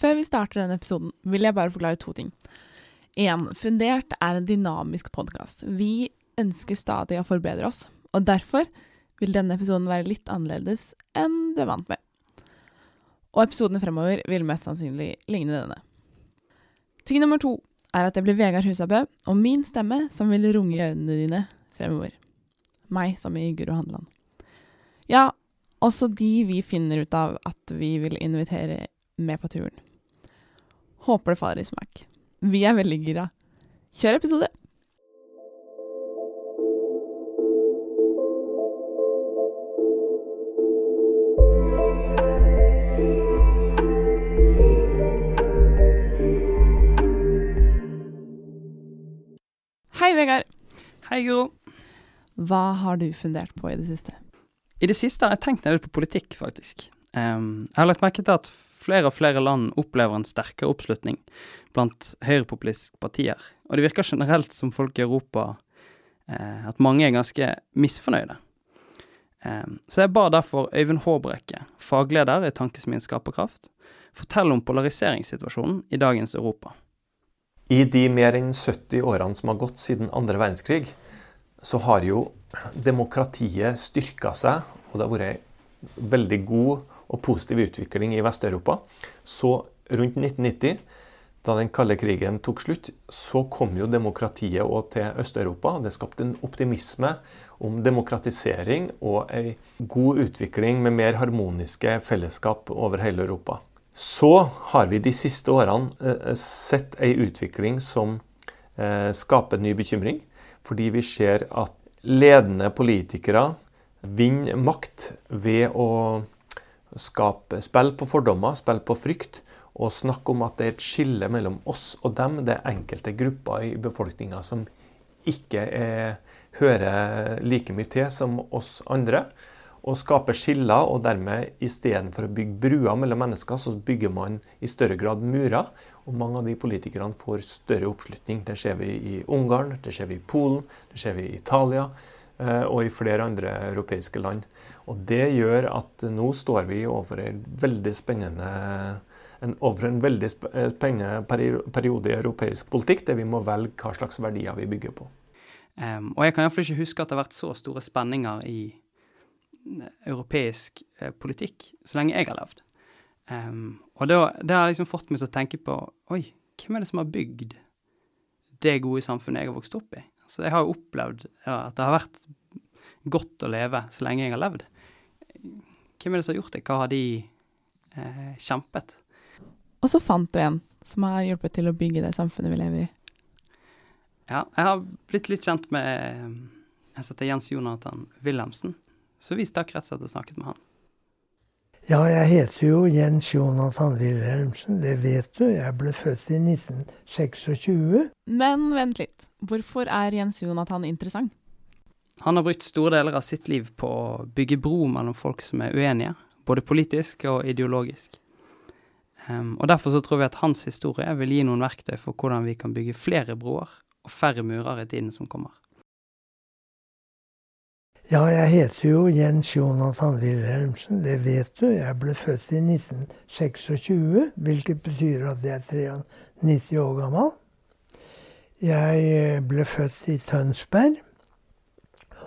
Før vi starter denne episoden, vil jeg bare forklare to ting. En, Fundert er en dynamisk podkast. Vi ønsker stadig å forbedre oss, og derfor vil denne episoden være litt annerledes enn du er vant med. Og episodene fremover vil mest sannsynlig ligne denne. Ting nummer to er at det blir Vegard Husabø og min stemme som vil runge i øynene dine fremover. Meg som i Guro Handeland. Ja, også de vi finner ut av at vi vil invitere med på turen. Håper det faller i smak. Vi er veldig gira. Kjør episode! Hei, Vegard. Hei, Guro. Hva har du fundert på i det siste? I det siste har jeg tenkt litt på politikk, faktisk. Jeg har lagt merke til at flere og flere land opplever en sterkere oppslutning blant høyrepopulistiske partier. Og det virker generelt som folk i Europa eh, at mange er ganske misfornøyde. Så jeg ba derfor Øyvind Håbrekke, fagleder i Tankesmien Skaperkraft, fortelle om polariseringssituasjonen i dagens Europa. I de mer enn 70 årene som har gått siden andre verdenskrig, så har jo demokratiet styrka seg, og det har vært veldig god og positiv utvikling i Vest-Europa. Så rundt 1990, da den kalde krigen tok slutt, så kom jo demokratiet òg til Øst-Europa. Det skapte en optimisme om demokratisering og ei god utvikling med mer harmoniske fellesskap over hele Europa. Så har vi de siste årene eh, sett ei utvikling som eh, skaper ny bekymring. Fordi vi ser at ledende politikere vinner makt ved å skape spill på fordommer, spill på frykt, og snakke om at det er et skille mellom oss og dem. Det er enkelte grupper i befolkninga som ikke er, hører like mye til som oss andre. Og skaper skiller, og dermed istedenfor å bygge bruer mellom mennesker, så bygger man i større grad murer. Og mange av de politikerne får større oppslutning. Det ser vi i Ungarn, det ser vi i Polen, det ser vi i Italia og i flere andre europeiske land. Og Det gjør at nå står vi overfor en veldig spennende en, over en veldig spennende periode i europeisk politikk, der vi må velge hva slags verdier vi bygger på. Um, og Jeg kan iallfall ikke huske at det har vært så store spenninger i europeisk eh, politikk så lenge jeg har levd. Um, og det, det har liksom fått meg til å tenke på Oi, hvem er det som har bygd det gode samfunnet jeg har vokst opp i? Så jeg har jo opplevd ja, at det har vært godt å leve så lenge jeg har levd. Hvem er det som har gjort det? Hva har de eh, kjempet? Og så fant du en som har hjulpet til å bygge det samfunnet vi lever i. Ja, jeg har blitt litt kjent med Jeg heter Jens Jonathan Wilhelmsen. Så vi stakk rett og slett og snakket med han. Ja, jeg heter jo Jens Jonathan Wilhelmsen, det vet du. Jeg ble født i 1926. Men vent litt. Hvorfor er Jens Jonathan interessant? Han har brukt store deler av sitt liv på å bygge bro mellom folk som er uenige, både politisk og ideologisk. Um, og Derfor så tror vi at hans historie vil gi noen verktøy for hvordan vi kan bygge flere broer og færre murer i tiden som kommer. Ja, jeg heter jo Jens Jonathan Wilhelmsen, det vet du. Jeg ble født i 1926, hvilket betyr at jeg er 93 år gammel. Jeg eh, ble født i Tønsberg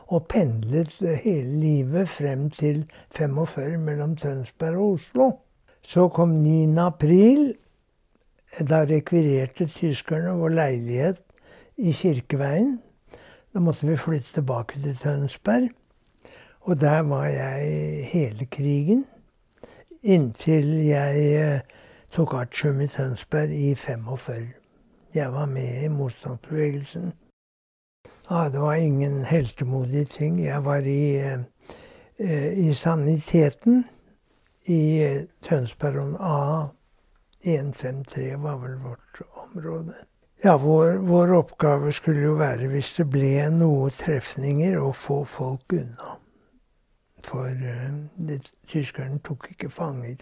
og pendlet hele livet frem til 45 mellom Tønsberg og Oslo. Så kom 9. april. Da rekvirerte tyskerne vår leilighet i Kirkeveien. Da måtte vi flytte tilbake til Tønsberg. Og der var jeg hele krigen. Inntil jeg eh, tok artium i Tønsberg i 45. Jeg var med i motstandsbevegelsen. Ja, det var ingen heltemodige ting. Jeg var i, eh, i saniteten i Tønsberg Tønsberg A. 153 var vel vårt område. Ja, vår, vår, oppgave skulle jo være, hvis det ble noen trefninger, å få folk unna. For uh, det, tyskerne tok ikke fanger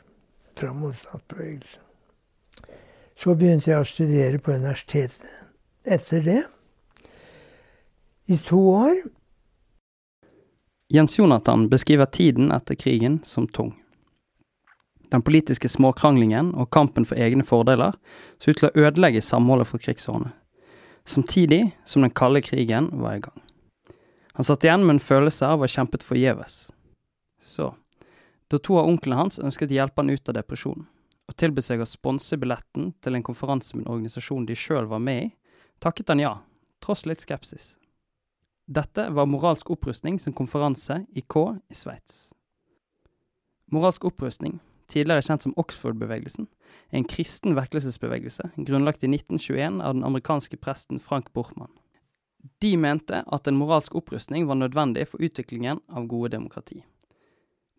fra motstandsbevegelsen. Så begynte jeg å studere på universitetet etter det. I to år. Jens Jonathan beskriver tiden etter krigen som tung. Den politiske småkranglingen og kampen for egne fordeler så ut til å ødelegge samholdet for krigsårene, samtidig som den kalde krigen var i gang. Han satt igjen med en følelse av å ha kjempet forgjeves. Så, da to av onklene hans ønsket å hjelpe han ut av depresjonen, og tilbød seg å sponse billetten til en konferanse med en organisasjon de sjøl var med i, takket han ja, tross litt skepsis. Dette var Moralsk opprustning som konferanse i K i Sveits. Moralsk opprustning, tidligere kjent som Oxford-bevegelsen, er en kristen vekkelsesbevegelse grunnlagt i 1921 av den amerikanske presten Frank Borchmann. De mente at en moralsk opprustning var nødvendig for utviklingen av gode demokrati.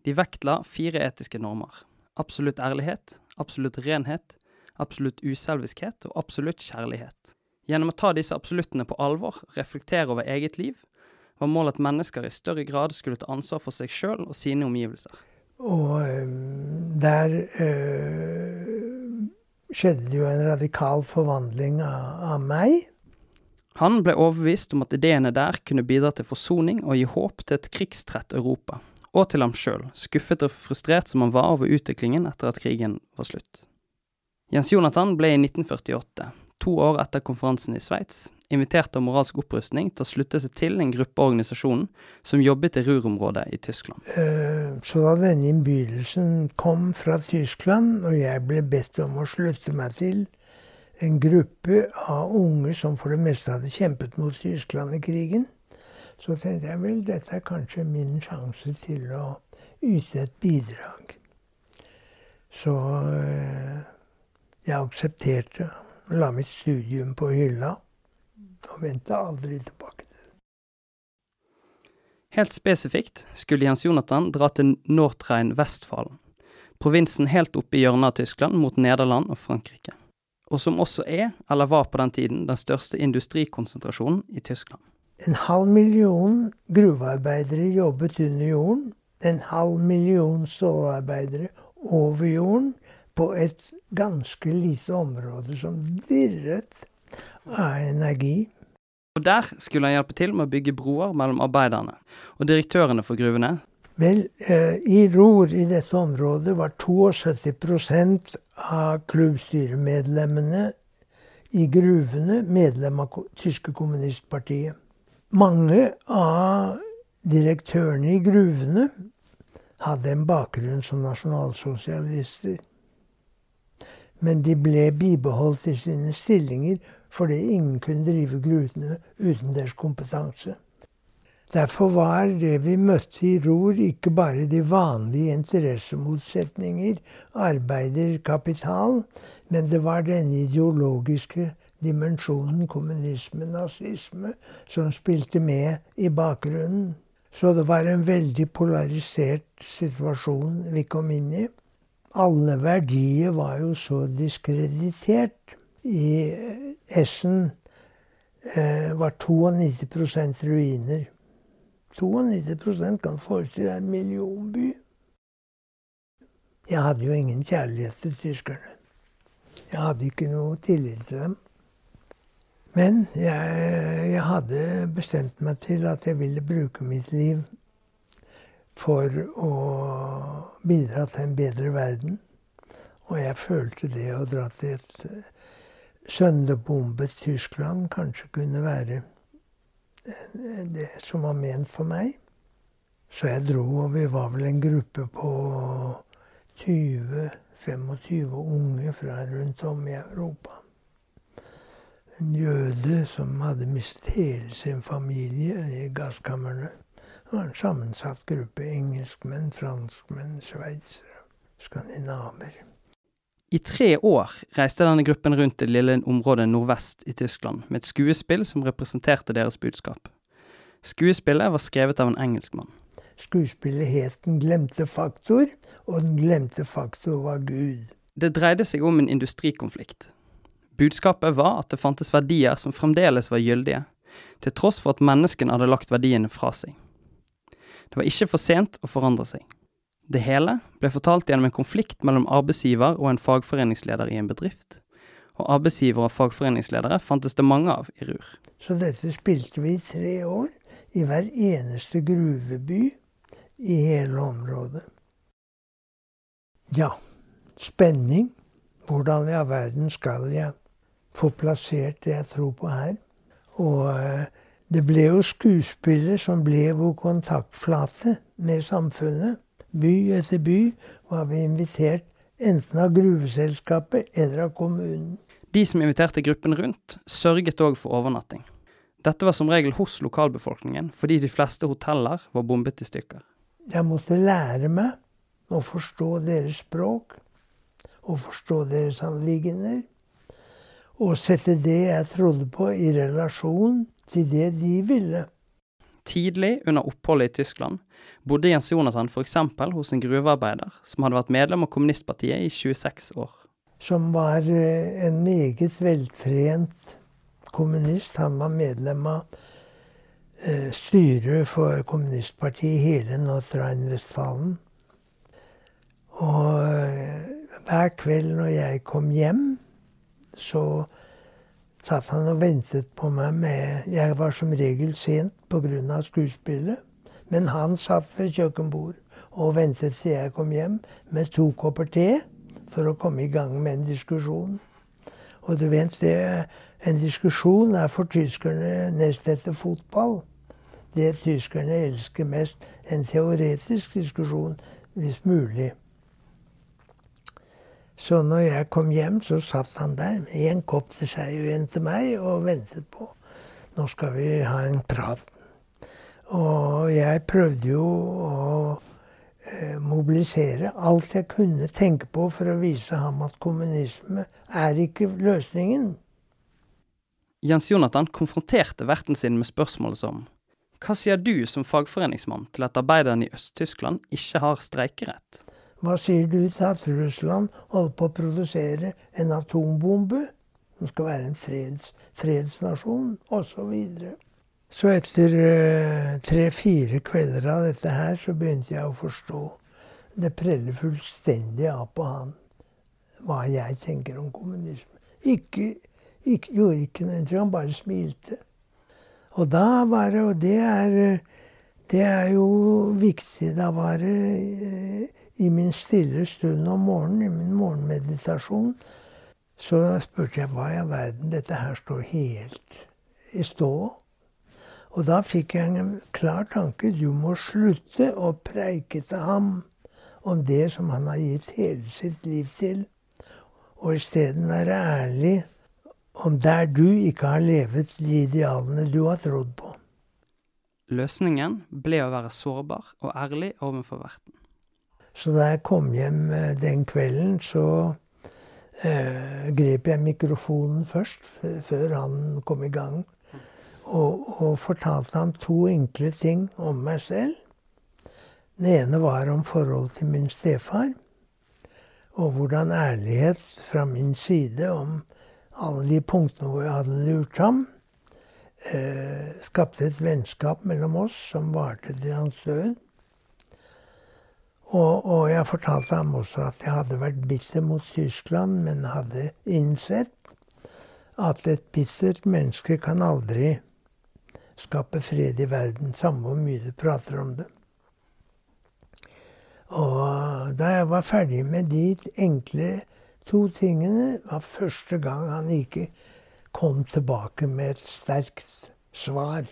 De vektla fire etiske normer. Absolutt ærlighet, absolutt renhet, absolutt uselviskhet og absolutt kjærlighet. Gjennom å ta disse absoluttene på alvor reflektere over eget liv, var målet at mennesker i større grad skulle ta ansvar for seg sjøl og sine omgivelser. Og um, der uh, skjedde det jo en radikal forvandling av, av, meg. Han ble overbevist om at ideene der kunne bidra til forsoning og gi håp til et krigstrett Europa, og til ham sjøl, skuffet og frustrert som han var over utviklingen etter at krigen var slutt. Jens Jonathan ble i 1948 to år etter konferansen i Sveits, invitert av Moralsk opprustning til å slutte seg til en gruppe organisasjonen som jobbet i Ruhr-området i Tyskland. Eh, så da denne innbydelsen kom fra Tyskland, og jeg ble bedt om å slutte meg til en gruppe av unge som for det meste hadde kjempet mot Tyskland i krigen, så tenkte jeg vel, dette er kanskje min sjanse til å yte et bidrag. Så eh, jeg aksepterte la mitt studium på hylla og vendte aldri tilbake til. Helt spesifikt skulle Jens Jonathan dra til Nordrhein-Westfalen, provinsen helt oppe i hjørnet av Tyskland mot Nederland og Frankrike, og som også er, eller var på den tiden, den største industrikonsentrasjonen i Tyskland. En halv million gruvearbeidere jobbet under jorden. En halv million sovearbeidere over jorden på et ganske lite område som dirret av energi. Og Der skulle han hjelpe til med å bygge broer mellom arbeiderne og direktørene for gruvene. Vel, eh, i Ror i dette området var 72% av klubbstyremedlemmene i gruvene medlem av tyske kommunistpartiet. Mange av direktørene i gruvene hadde en bakgrunn som nasjonalsosialister. Men de ble bibeholdt i sine stillinger fordi ingen kunne drive grutene uten deres kompetanse. Derfor var det vi møtte i Ror, ikke bare de vanlige interessemotsetninger, arbeider, kapital, men det var denne ideologiske dimensjonen, kommunisme, nazisme, som spilte med i bakgrunnen. Så det var en veldig polarisert situasjon vi kom inn i alle verdier var jo så diskreditert. I Essen eh, var 92% ruiner. 92% kan forestille deg en millionby. Jeg hadde jo ingen kjærlighet til tyskerne. Jeg hadde ikke noe tillit til dem. Men jeg, jeg hadde bestemt meg til at jeg ville bruke mitt liv for å bidra til en bedre verden. Og jeg følte det å dra til et sønderbombet Tyskland kanskje kunne være det som var ment for meg. Så jeg dro, og vi var vel en gruppe på 20-25 unge fra rundt om i Europa. En jøde som hadde mistet hele sin familie i gasskamrene. Det var en sammensatt gruppe engelskmenn, franskmenn, sveitsere, skandinaver. I tre år reiste denne gruppen rundt det lille området nordvest i Tyskland med et skuespill som representerte deres budskap. Skuespillet var skrevet av en engelskmann. Skuespillet het Den glemte faktor, og Den glemte faktor var Gud. Det dreide seg om en industrikonflikt. Budskapet var at det fantes verdier som fremdeles var gyldige, til tross for at menneskene hadde lagt verdiene fra seg. Det var ikke for sent å forandre seg. Det hele ble fortalt gjennom en konflikt mellom arbeidsgiver og en fagforeningsleder i en bedrift. Og arbeidsgiver og fagforeningsledere fantes det mange av i Rur. Så dette spilte vi i tre år, i hver eneste gruveby i hele området. Ja, spenning. Hvordan i all verden skal jeg få plassert det jeg tror på her? Og eh, det ble jo skuespillet som ble vår kontaktflate med samfunnet. By etter by var vi invitert enten av gruveselskapet eller av kommunen. De som inviterte gruppen rundt, sørget òg for overnatting. Dette var som regel hos lokalbefolkningen, fordi de fleste hoteller var bombet i stykker. Jeg måtte lære meg å forstå deres språk, og forstå deres anliggender. Og sette det jeg trodde på, i relasjon til det de ville. Tidlig under oppholdet i Tyskland bodde Jens Jonathan f.eks. hos en gruvearbeider som hadde vært medlem av kommunistpartiet i 26 år. Som var eh, en meget veltrent kommunist. Han var medlem av eh, styret for kommunistpartiet i hele Nordrhein-Westfalen. Og eh, hver kveld når jeg kom hjem, så satt han og ventet på meg med Jeg var som regel sent pga. skuespillet. Men han satt ved kjøkkenbord og ventet til jeg kom hjem med to kopper te for å komme i gang med en diskusjon. Og du vet, det, en diskusjon er for tyskerne nest etter fotball. Det tyskerne elsker mest. En teoretisk diskusjon, hvis mulig. Så når jeg kom hjem, så satt han der med en kopp til seg og en til meg og ventet på Nå skal vi ha en prat. Og jeg prøvde jo å eh, mobilisere alt jeg kunne tenke på for å vise ham at kommunisme er ikke løsningen. Jens Jonathan konfronterte verten sin med spørsmålet som Hva sier du som fagforeningsmann til at arbeiderne i Øst-Tyskland ikke har streikerett? Hva sier du til at Russland holder på å produsere en atombombe? Som skal være en freds, fredsnasjon, osv. Så, etter uh, tre-fire kvelder av dette her, så begynte jeg å forstå. Det preller fullstendig av på han hva jeg tenker om kommunisme. Ikke, ikke, gjorde ikke noe inntrykk, han bare smilte. Og da var det Og det er, det er jo viktig. Da var det uh, i min stille stund om morgenen, i min morgenmeditasjon, så spurte jeg hva i all verden Dette her står helt i stå. Og da fikk jeg en klar tanke. Du må slutte å preike til ham om det som han har gitt hele sitt liv til, og isteden være ærlig om der du ikke har levet de idealene du har trodd på. Løsningen ble å være sårbar og ærlig overfor verten. Så da jeg kom hjem eh, den kvelden, så eh, grep jeg mikrofonen først, før han kom i gang, og, og, fortalte ham to enkle ting om meg selv. Den ene var om forholdet til min stefar, og hvordan ærlighet fra min side om alle de punktene hvor jeg hadde lurt ham, eh, skapte et vennskap mellom oss som varte til hans død. Og, og, jeg fortalte ham også at jeg hadde vært bitter mot Tyskland, men hadde innsett at et bittert menneske kan aldri skape fred i verden, samme hvor mye du prater om det. Og da jeg var ferdig med de enkle to tingene, var første gang han ikke kom tilbake med et sterkt svar.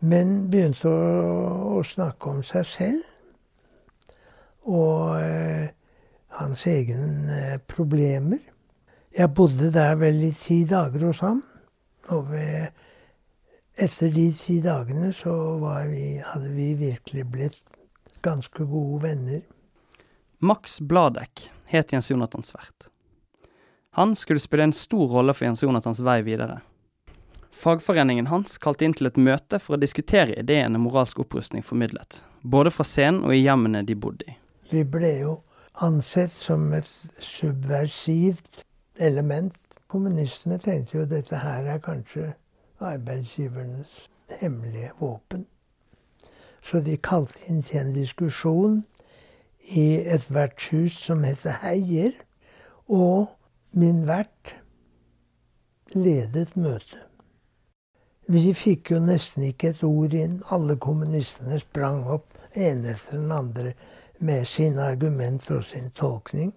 Men begynte å, å snakke om seg selv og eh, hans egne eh, problemer. Jeg bodde der vel i ti dager hos ham. Og ved, etter de ti dagene så vi, hadde vi virkelig blitt ganske gode venner. Max Bladek het Jens Jonathans vert. Han skulle spille en stor rolle for Jens Jonathans vei videre. Fagforeningen hans kalte inn til et møte for å diskutere ideene moralsk opprustning formidlet, både fra scenen og i hjemmene de bodde i. Vi ble jo ansett som et subversivt element. Kommunistene tenkte jo dette her er kanskje arbeidsgivernes hemmelige våpen. Så de kalte inn til en diskusjon i et vertshus som heter Heier. Og min vert ledet møtet. Vi fikk jo nesten ikke et ord inn. Alle kommunistene sprang opp, ene etter den andre med sine argumenter og sin tolkning.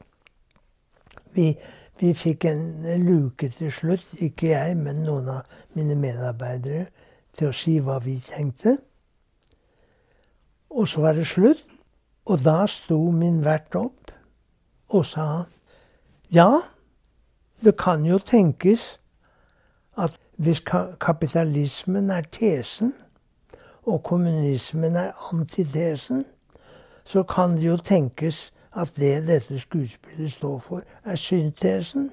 Vi, vi fikk en luke til slutt, ikke jeg, men noen av mine medarbeidere, til å si hva vi tenkte. Og så var det slutt. Og da sto min vert opp og sa ja, det kan jo tenkes at hvis kapitalismen er tesen, og kommunismen er antitesen, så kan det jo tenkes at det dette skuespillet står for, er syntesen.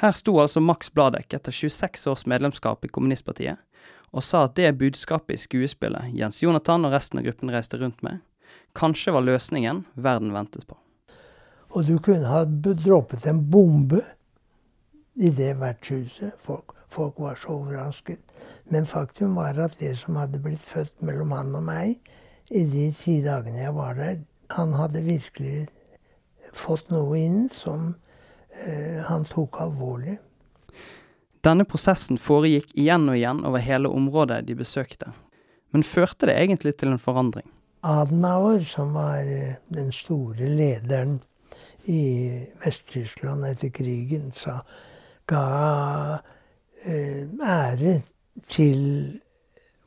Her sto altså Max Bladek etter 26 års medlemskap i Kommunistpartiet og sa at det budskapet i skuespillet Jens Jonathan og resten av gruppen reiste rundt med, kanskje var løsningen verden ventet på. Og du kunne ha droppet en bombe i det vertshuset. Folk, folk var så overrasket. Men faktum var at det som hadde blitt født mellom han og meg i de ti dagene jeg var der, han hadde virkelig fått noe inn som eh, han tok alvorlig. Denne prosessen foregikk igjen og igjen over hele området de besøkte. Men førte det egentlig til en forandring? Adenauer, som var eh, den store lederen i Vest-Tyskland etter krigen, sa, ga eh, ære til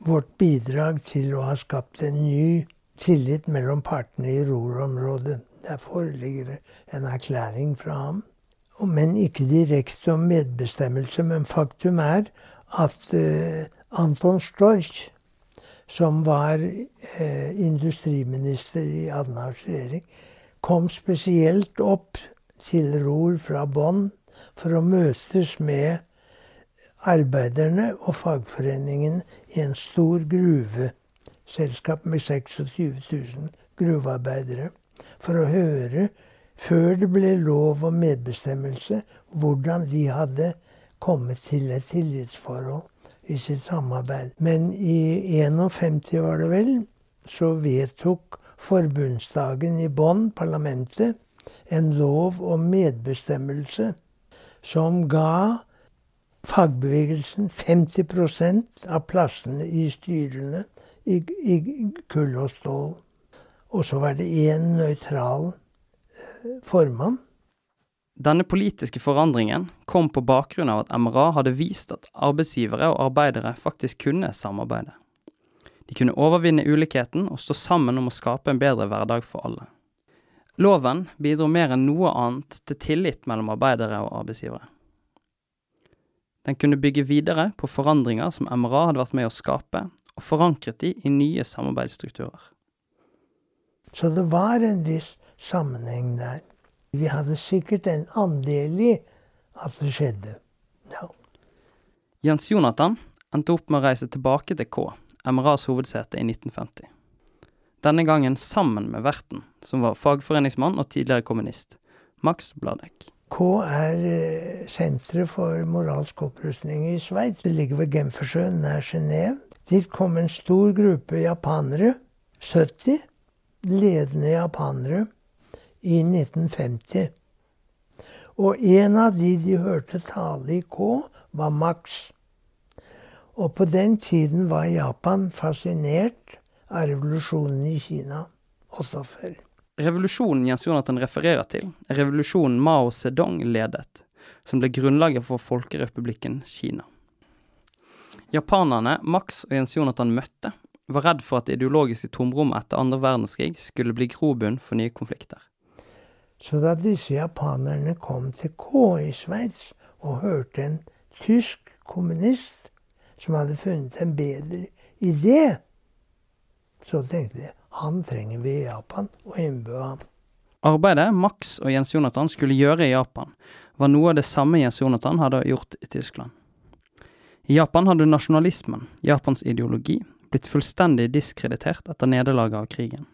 vårt bidrag til å ha skapt en ny tillit mellom partene i Ruhr-området. Der foreligger en erklæring fra ham men ikke direkte om medbestemmelse. Men faktum er at uh, Anton Storch, som var uh, industriminister i Adnars regjering, kom spesielt opp til Ror fra Bonn for å møtes med arbeiderne og fagforeningen i en stor gruveselskap med 26 000 gruvearbeidere, for å høre før det ble lov om medbestemmelse, hvordan de hadde kommet til et tillitsforhold i sitt samarbeid. Men i 51 var det vel, så vedtok forbundsdagen i Bonn, parlamentet, en lov om medbestemmelse som ga fagbevegelsen 50% av plassene i styrene i, i kull og stål. Og så var det én nøytral formann. Denne politiske forandringen kom på bakgrunn av at MRA hadde vist at arbeidsgivere og arbeidere faktisk kunne samarbeide. De kunne overvinne ulikheten og stå sammen om å skape en bedre hverdag for alle. Loven bidro mer enn noe annet til tillit mellom arbeidere og arbeidsgivere. Den kunne bygge videre på forandringer som MRA hadde vært med å skape, og forankret de i nye samarbeidsstrukturer. Så det var en viss sammenheng der. Vi hadde sikkert en andel i at det skjedde. Ja. Jens Jonathan endte opp med å reise tilbake til K, MRAs hovedsete, i 1950. Denne gangen sammen med verten, som var fagforeningsmann og tidligere kommunist, Max Bladek. K er eh, senteret for moralsk opprustning i Sveits. Det ligger ved Genfersjøen, nær Genéve. Dit kom en stor gruppe japanere, 70 ledende japanere, i 1950. Og en av de de hørte tale i K, var Max. Og på den tiden var Japan fascinert av revolusjonen i Kina, også før. Revolusjonen Jens Jonathan refererer til, er revolusjonen Mao Zedong ledet, som ble grunnlaget for Folkerepublikken Kina. Japanerne Max og Jens Jonathan møtte, var redd for at det ideologiske tomrommet etter andre verdenskrig skulle bli grobunn for nye konflikter. Så da disse japanerne kom til K i Sveits og hørte en tysk kommunist som hadde funnet en bedre idé, så tenkte de han trenger vi i Japan, og innbød ham. Arbeidet Max og Jens Jonathan skulle gjøre i Japan, var noe av det samme Jens Jonathan hadde gjort i Tyskland. I Japan hadde nasjonalismen, Japans ideologi, blitt fullstendig diskreditert etter nederlaget av krigen.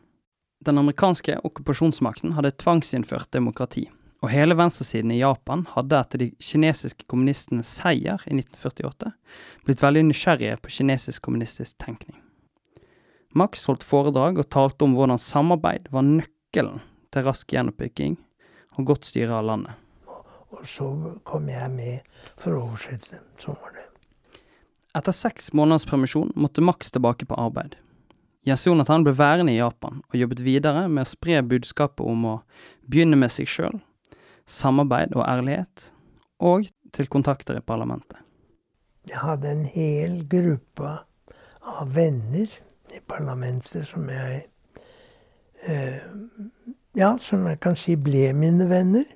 Den amerikanske okkupasjonsmakten hadde tvangsinnført demokrati, og hele venstresiden i Japan hadde etter de kinesiske kommunistenes seier i 1948 blitt veldig nysgjerrige på kinesisk kommunistisk tenkning. Max holdt foredrag og talte om hvordan samarbeid var nøkkelen til rask gjenoppbygging og godt styre av landet. Og så kom jeg med for å oversette. Sånn var det. Etter seks måneders permisjon måtte Max tilbake på arbeid. Jens Jonathan ble værende i Japan og jobbet videre med å spre budskapet om å begynne med seg sjøl, samarbeid og ærlighet, og til kontakter i parlamentet. Jeg hadde en hel gruppe av venner i parlamentet som jeg eh, Ja, som jeg kan si ble mine venner.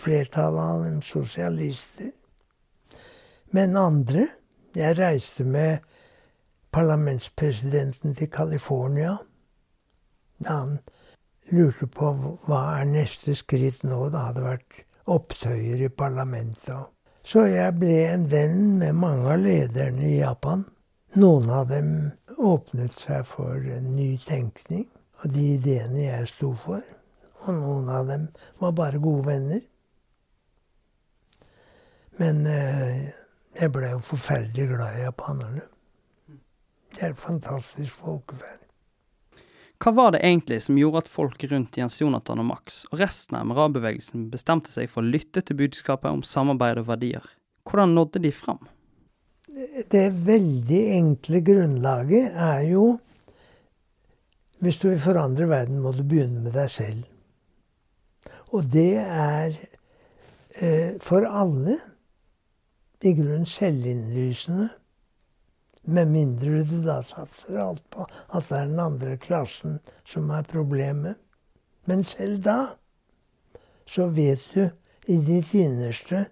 Flertallet av dem sosialister. Men andre Jeg reiste med parlamentspresidenten til California da han lurte på hva er neste skritt nå. Det hadde vært opptøyer i parlamentet. Så jeg ble en venn med mange av lederne i Japan. Noen av dem åpnet seg for ny tenkning og de ideene jeg sto for. Og noen av dem var bare gode venner. Men eh, jeg ble jo forferdelig glad i japanerne. Det er et fantastisk folkeferd. Hva var det egentlig som gjorde at folk rundt Jens Jonathan og Max og resten av MRA-bevegelsen bestemte seg for å lytte til budskapet om samarbeid og verdier? Hvordan nådde de fram? Det veldig enkle grunnlaget er jo Hvis du vil forandre verden, må du begynne med deg selv. Og det er eh, for alle i grunnen selvinnlysende. Med mindre du da satser alt på at det er den andre klassen som er problemet. Men selv da så vet du i ditt innerste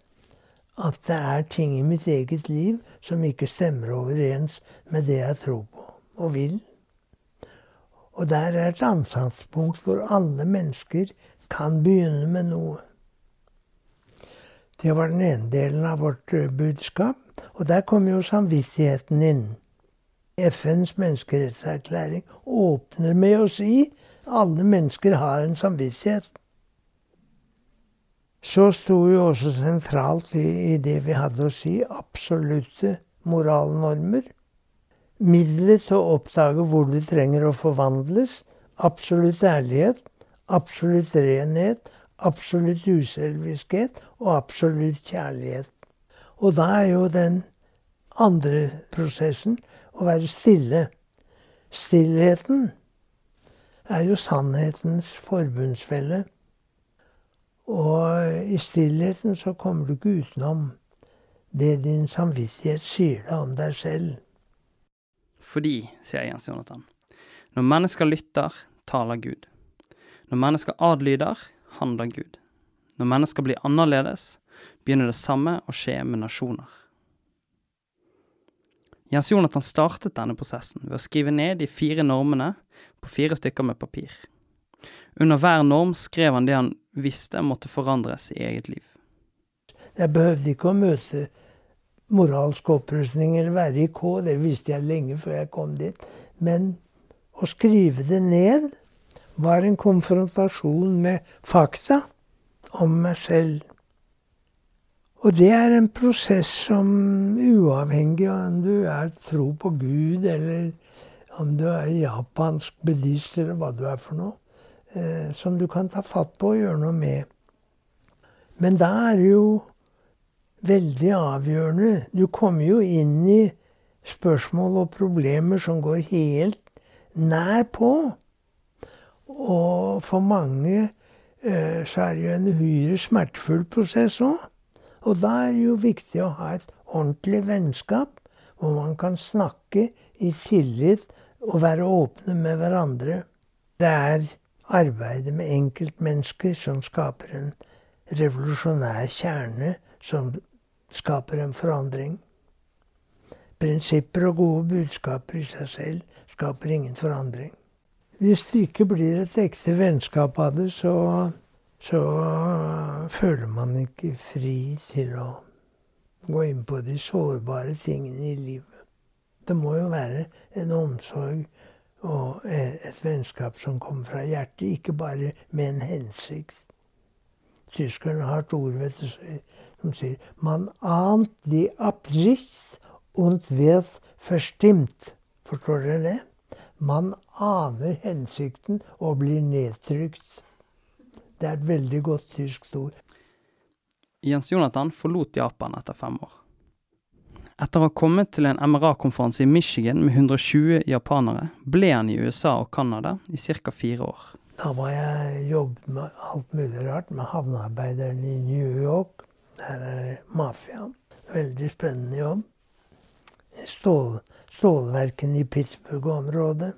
at det er ting i mitt eget liv som ikke stemmer overens med det jeg tror på og vil. Og der er et ansatspunkt hvor alle mennesker kan begynne med noe. Det var den ene delen av vårt eh, budskap. Og der kom jo samvittigheten inn. FNs menneskerettserklæring åpner med å si alle mennesker har en samvittighet. Så sto jo også sentralt i, i det vi hadde å si, absolutte moralnormer. Middelet til å oppdage hvor du trenger å forvandles. Absolutt ærlighet, absolutt renhet, absolutt uselviskhet og absolutt kjærlighet. Og da er jo den andre prosessen å være stille. Stillheten er jo sannhetens forbundsfelle. Og i stillheten så kommer du ikke utenom det din samvittighet sier deg om deg selv. Fordi, sier Jens Jonathan, når mennesker lytter, taler Gud. Når mennesker adlyder, handler Gud. Når mennesker blir annerledes, begynner det samme å skje med nasjoner. Jens Jonathan startet denne prosessen ved å skrive ned de fire normene på fire stykker med papir. Under hver norm skrev han det han visste måtte forandres i eget liv. Jeg behøvde ikke å møte moralsk opprustning eller være i K, det visste jeg lenge før jeg kom dit. Men å skrive det ned var en konfrontasjon med fakta om meg selv. Og det er en prosess som uavhengig av om du er tro på Gud, eller om du er japansk buddhist, eller hva du er for noe, eh, som du kan ta fatt på og gjøre noe med. Men da er det jo veldig avgjørende Du kommer jo inn i spørsmål og problemer som går helt nær på. Og for mange eh, så er det jo en uhyre smertefull prosess òg. Og da er det jo viktig å ha et ordentlig vennskap, hvor man kan snakke i tillit og være åpne med hverandre. Det er arbeidet med enkeltmennesker som skaper en revolusjonær kjerne som skaper en forandring. Prinsipper og gode budskaper i seg selv skaper ingen forandring. Hvis det ikke blir et ekte vennskap av det, så, så føler man ikke fri til å gå inn på de sårbare tingene i livet. Det må jo være en omsorg og et vennskap som kommer fra hjertet, ikke bare med en hensikt. Tyskerne har et ord vet du, som sier 'Man ant die Absicht und wird verstimmt'. Forstår dere det? Man aner hensikten og blir nedtrykt. Det er et veldig godt tysk ord. Jens Jonathan forlot Japan etter fem år. Etter å ha kommet til en MRA-konferanse i Michigan med 120 japanere, ble han i USA og Canada i ca. fire år. Da var jeg jobbet med alt mulig rart, med havnearbeideren i New York. Der er mafiaen. Veldig spennende jobb. Stål, stålverkene i Pittsburgh-området.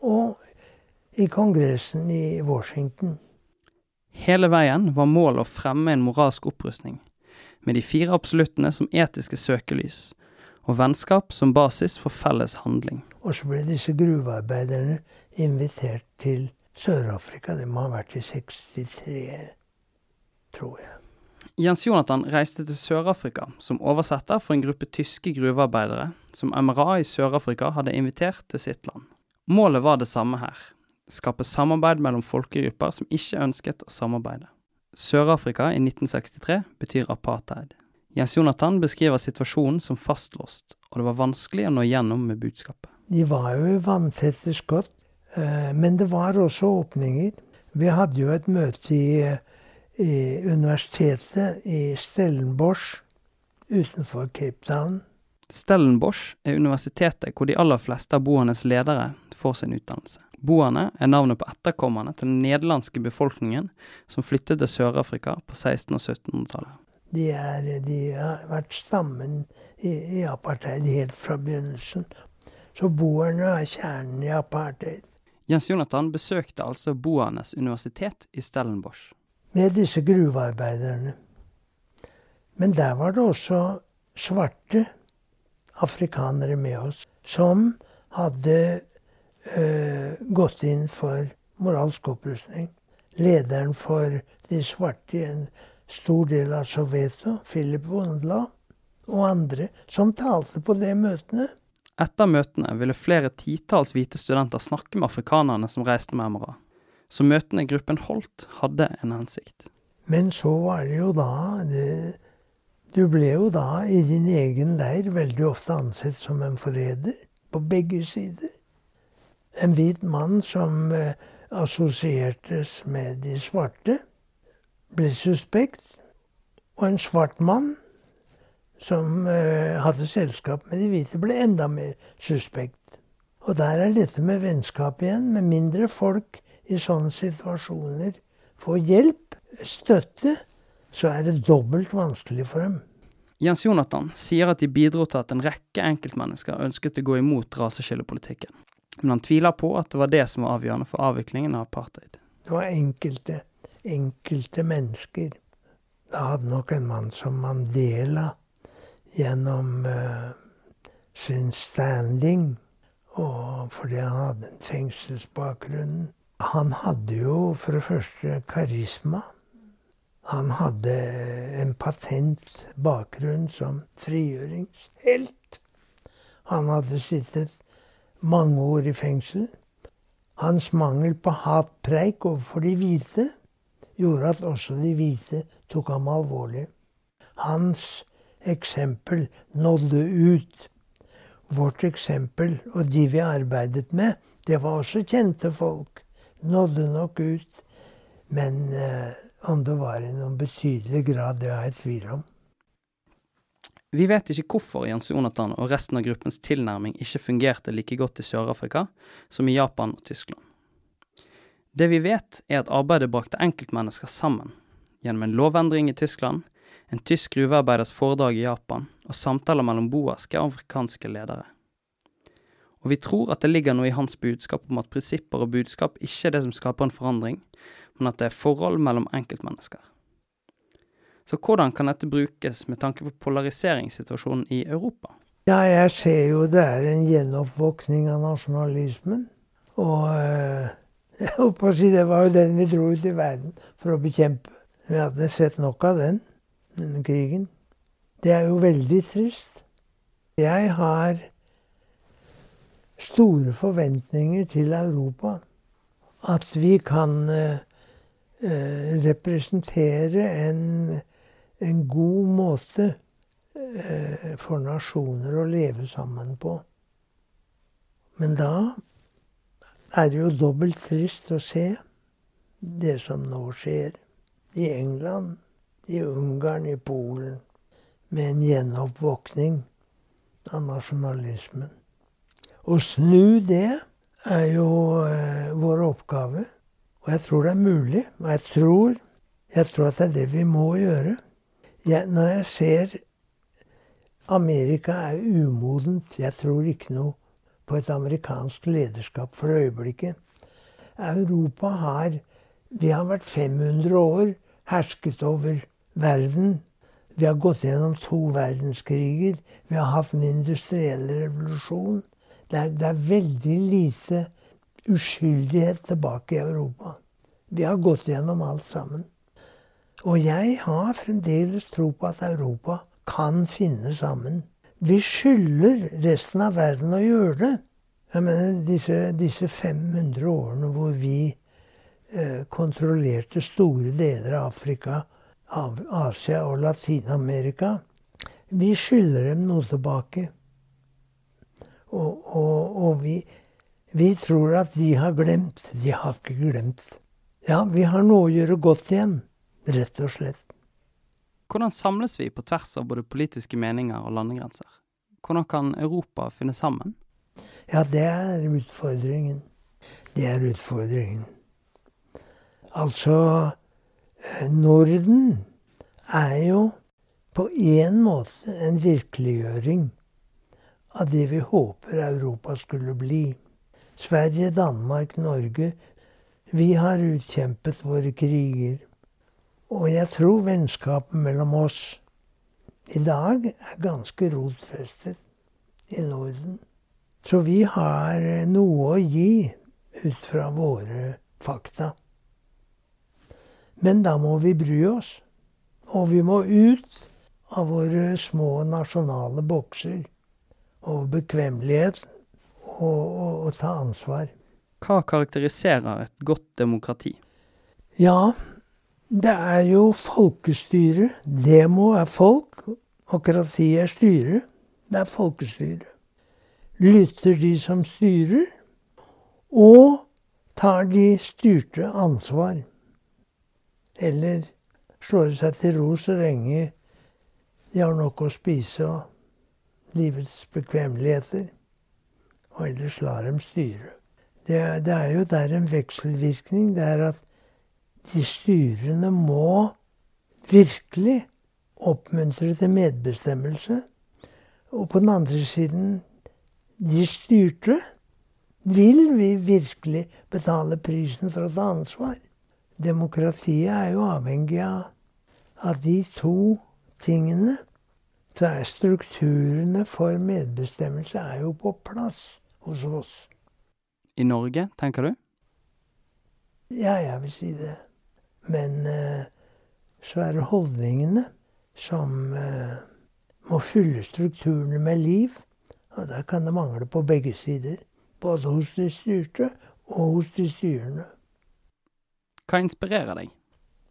Og i Kongressen i Washington. Hele veien var målet å fremme en moralsk opprustning, med de fire absoluttene som etiske søkelys, og vennskap som basis for felles handling. Og så ble disse gruvearbeiderne invitert til Sør-Afrika. De må ha vært i 63, tror jeg. Jens Jonathan reiste til Sør-Afrika som oversetter for en gruppe tyske gruvearbeidere som MRA i Sør-Afrika hadde invitert til sitt land. Målet var det samme her. Skape samarbeid mellom folkegrupper som ikke ønsket å samarbeide. Sør-Afrika i 1963 betyr apartheid. Jens Jonathan beskriver situasjonen som fastlåst, og det var vanskelig å nå gjennom med budskapet. De var jo i vanntette skott, eh, men det var også åpninger. Vi hadde jo et møte i, i universitetet i Stellenbosch utenfor Cape Town. Stellenbosch er universitetet hvor de aller fleste av boernes ledere får sin utdannelse. Boerne er navnet på etterkommerne til den nederlandske befolkningen som flyttet til Sør-Afrika på 1600- og 1700-tallet. De, de, har vært stammen i, i, apartheid helt fra begynnelsen. Så boerne er kjernen i apartheid. Jens Jonathan besøkte altså boernes universitet i Stellenbosch. Med disse gruvearbeiderne. Men der var det også svarte afrikanere med oss, som hadde øh, gått inn for moralsk opprustning. Lederen for de svarte i en stor del av Soveto, Philip Wondla, og andre, som talte på de møtene. Etter møtene ville flere titalls hvite studenter snakke med afrikanerne som reiste med MRA. Så møtene gruppen holdt, hadde en hensikt. Men så var det jo da det, Du ble jo da i din egen leir veldig ofte ansett som en forræder. På begge sider. En hvit mann som eh, assosiertes med de svarte, ble suspekt. Og en svart mann som eh, hadde selskap med de hvite, ble enda mer suspekt. Og der er dette med vennskap igjen. Med mindre folk i sånne situasjoner får hjelp, støtte, så er det dobbelt vanskelig for dem. Jens Jonathan sier at de bidro til at en rekke enkeltmennesker ønsket å gå imot raseskillepolitikken. Men han tviler på at det var det som var avgjørende for avviklingen av apartheid. Det var enkelte, enkelte mennesker. Da hadde nok en mann som Mandela gjennom uh, sin standing, og fordi han hadde en fengselsbakgrunn Han hadde jo for det første karisma. Han hadde en patent bakgrunn som frigjøringshelt. Han hadde sittet mange år i fengsel. Hans mangel på hatpreik overfor de hvite gjorde at også de hvite tok ham alvorlig. Hans eksempel nådde ut. Vårt eksempel og de vi arbeidet med, det var også kjente folk. Nådde nok ut. Men eh, om det var i noen betydelig grad, det har jeg tvil om. Vi vet ikke hvorfor Jens Jonathan og resten av gruppens tilnærming ikke fungerte like godt i Sør-Afrika som i Japan og Tyskland. Det vi vet, er at arbeidet brakte enkeltmennesker sammen, gjennom en lovendring i Tyskland, en tysk gruvearbeiders foredrag i Japan og samtaler mellom boerske og afrikanske ledere. Og vi tror at det ligger noe i hans budskap om at prinsipper og budskap ikke er det som skaper en forandring, men at det er forhold mellom enkeltmennesker. Så hvordan kan dette brukes med tanke på polariseringssituasjonen i Europa? Ja, jeg ser jo det er en gjenoppvåkning av nasjonalismen. Og eh, jeg holdt på å si det var jo den vi dro ut i verden for å bekjempe. Vi hadde sett nok av den, denne krigen. Det er jo veldig trist. Jeg har store forventninger til Europa. At vi kan eh, eh representere en en god måte eh, for nasjoner å leve sammen på. Men da er det jo dobbelt trist å se det som nå skjer i England, i Ungarn, i Polen, med en gjenoppvåkning av nasjonalismen. Å snu det er jo eh, vår oppgave. Og jeg tror det er mulig. Og jeg tror, jeg tror at det er det vi må gjøre. Jeg, når jeg ser Amerika er umodent Jeg tror ikke noe på et amerikansk lederskap for øyeblikket. Europa har Vi har vært 500 år hersket over verden. Vi har gått gjennom to verdenskriger. Vi har hatt en industriell revolusjon. Det er, det er veldig lite uskyldighet tilbake i Europa. Vi har gått gjennom alt sammen. Og jeg har fremdeles tro på at Europa kan finne sammen. Vi skylder resten av verden å gjøre det. Jeg mener, disse, disse 500 årene hvor vi eh, kontrollerte store deler av Afrika, av Asia og Latin-Amerika Vi skylder dem noe tilbake. Og, og, og vi, vi tror at de har glemt. De har ikke glemt. Ja, vi har noe å gjøre godt igjen. Rett og slett. Hvordan samles vi på tvers av både politiske meninger og landegrenser? Hvordan kan Europa finne sammen? Ja, det er utfordringen. Det er utfordringen. Altså eh, Norden er jo på en måte en virkeliggjøring av det vi håper Europa skulle bli. Sverige, Danmark, Norge. Vi har utkjempet våre kriger. Og jeg tror vennskapet mellom oss i dag er ganske rotfestet i Norden. Så vi har noe å gi ut fra våre fakta. Men da må vi bry oss. Og vi må ut av våre små nasjonale bokser og bekvemmelighet og, og, og, ta ansvar. Hva karakteriserer et godt demokrati? Ja, det er jo folkestyre. Demo er folk, okrati er styre. Det er folkestyre. Lytter de som styrer, og tar de styrte ansvar. Eller slår seg til ro så lenge de har nok å spise og livets bekvemmeligheter. Og ellers lar dem styre. Det, det, er jo der en vekselvirkning. Det er at de styrende må virkelig oppmuntre til medbestemmelse. Og på den andre siden de styrte. Vil vi virkelig betale prisen for å ta ansvar? Demokratiet er jo avhengig av, de to tingene så er strukturene for medbestemmelse er jo på plass hos oss. I Norge, tenker du? Ja, jeg vil si det. Men uh, så er det holdningene som uh, må fylle strukturene med liv. Og der kan det mangle på begge sider. Både hos de styrte og hos de styrende. Hva inspirerer deg?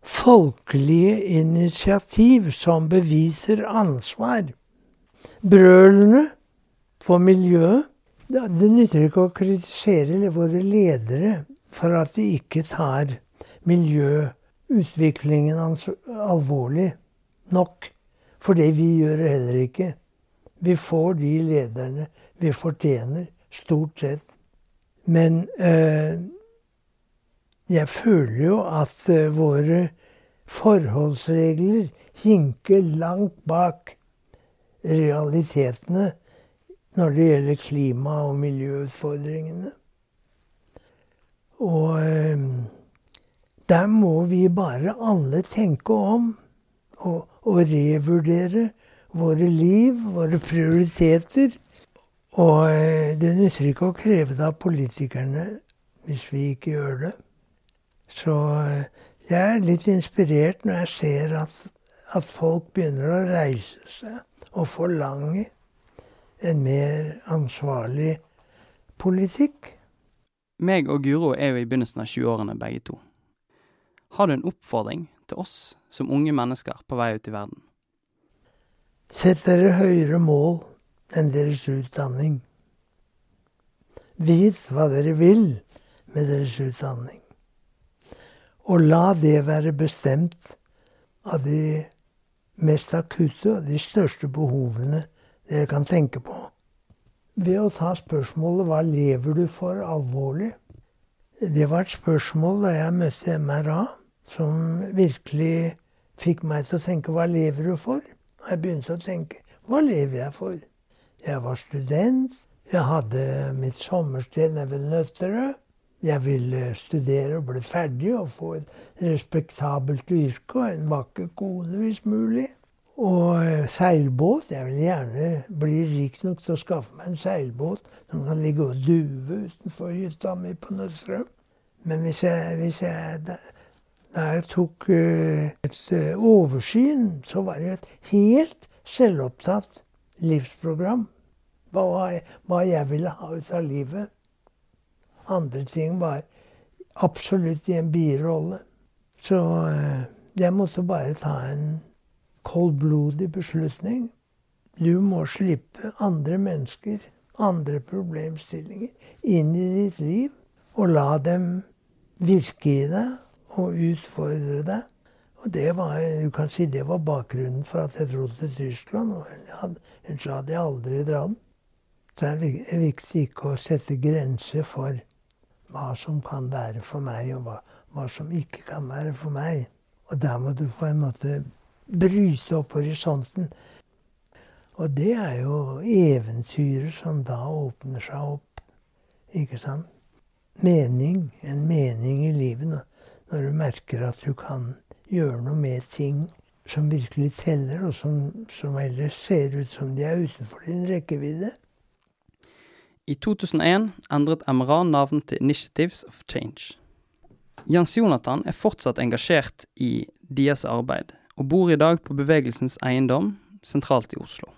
Folkelige initiativ som beviser ansvar. Brølene for miljøet. Det nytter ikke å kritisere våre ledere for at de ikke tar miljøutviklingen alvorlig nok. For det vi gjør heller ikke. Vi får de lederne vi fortjener, stort sett. Men øh, jeg føler jo at uh, våre forholdsregler hinker langt bak realitetene når det gjelder klima- og miljøutfordringene. Og uh, der må vi bare alle tenke om og, og revurdere våre liv, våre prioriteter. Og uh, det nytter ikke å kreve det av politikerne hvis vi ikke gjør det. Så eh, jeg er litt inspirert når jeg ser at, at folk begynner å reise seg og forlange en mer ansvarlig politikk. Meg og Guro er jo i begynnelsen av 20-årene begge to. Har du en oppfordring til oss som unge mennesker på vei ut i verden? Sett dere høyere mål enn deres utdanning. Vit hva dere vil med deres utdanning. Og la det være bestemt av de mest akutte og de største behovene dere kan tenke på. ved å ta spørsmålet 'Hva lever du for?' alvorlig. Det var et spørsmål da jeg møtte MRA, som virkelig fikk meg til å tenke 'Hva lever du for?' Og jeg begynte å tenke 'Hva lever jeg for?' Jeg var student. Jeg hadde mitt sommersted nede ved Nøtterøy. Jeg ville studere og bli ferdig og få et respektabelt yrke og en vakker kone, hvis mulig. Og eh, seilbåt. Jeg vil gjerne bli rik nok til å skaffe meg en seilbåt som kan ligge og duve utenfor hytta mi på Nødstrøm. Men hvis jeg, hvis jeg da, da, jeg tok uh, et oversyn, så var det et helt selvopptatt livsprogram. Hva, hva jeg ville ha ut av livet. Andre ting var absolutt i en birolle. Så uh, jeg måtte bare ta en koldblodig beslutning. Du må slippe andre mennesker, andre problemstillinger, inn i ditt liv. Og la dem virke i deg og utfordre deg. Og det var, du kan si, det var bakgrunnen for at jeg dro til Tyskland. Ellers hadde jeg aldri dratt. Det er viktig ikke å sette grenser for hva som kan være for meg, og hva, hva som ikke kan være for meg. Og der må du på en måte bryte opp horisonten. Og det er jo eventyret som da åpner seg opp. Ikke sant? Mening. En mening i livet. Når du merker at du kan gjøre noe med ting som virkelig teller, og som, som ellers ser ut som de er utenfor din rekkevidde. I 2001 endret MRA navn til Initiatives of Change. Jens Jonathan er fortsatt engasjert i deres arbeid, og bor i dag på bevegelsens eiendom sentralt i Oslo.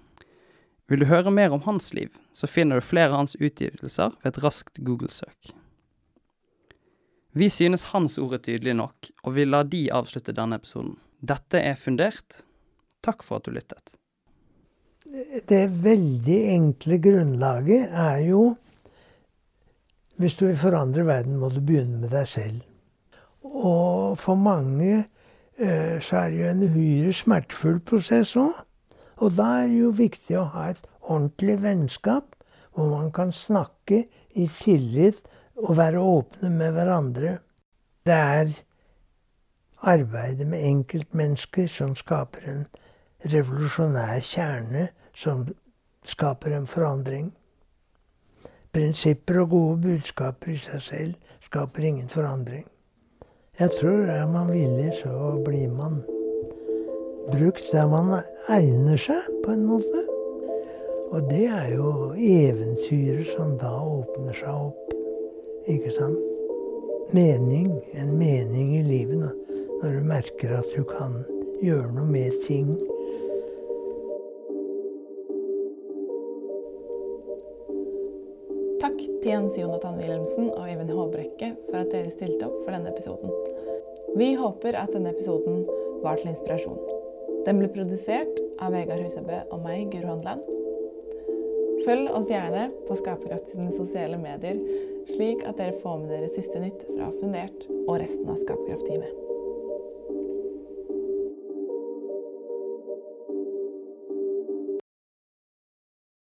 Vil du høre mer om hans liv, så finner du flere av hans utgivelser ved et raskt Google-søk. Vi synes hans ord er tydelig nok, og vi lar de avslutte denne episoden. Dette er fundert. Takk for at du lyttet. Det veldig enkle grunnlaget er jo Hvis du vil forandre verden, må du begynne med deg selv. Og for mange Eh, så er det jo en uhyre smertefull prosess òg. Og da er det jo viktig å ha et ordentlig vennskap, hvor man kan snakke i tillit og være åpne med hverandre. Det er arbeidet med enkeltmennesker som skaper en revolusjonær kjerne som skaper en forandring. Prinsipper og gode budskaper i seg selv skaper ingen forandring. Jeg tror er man villig, så blir man brukt der man egner seg, på en måte. Og det er jo eventyret som da åpner seg opp. Ikke sant? Mening. En mening i livet. Når du merker at du kan gjøre noe med ting. Takk til Jens Jonathan Wilhelmsen og Øyvind Håbrekke for at dere stilte opp for denne episoden. Vi håper at denne episoden var til inspirasjon. Den ble produsert av Vegard Husebø og meg, Guro Handland. Følg oss gjerne på Skaperkraft sine sosiale medier, slik at dere får med dere siste nytt fra Fundert og resten av Skaperkraft-teamet.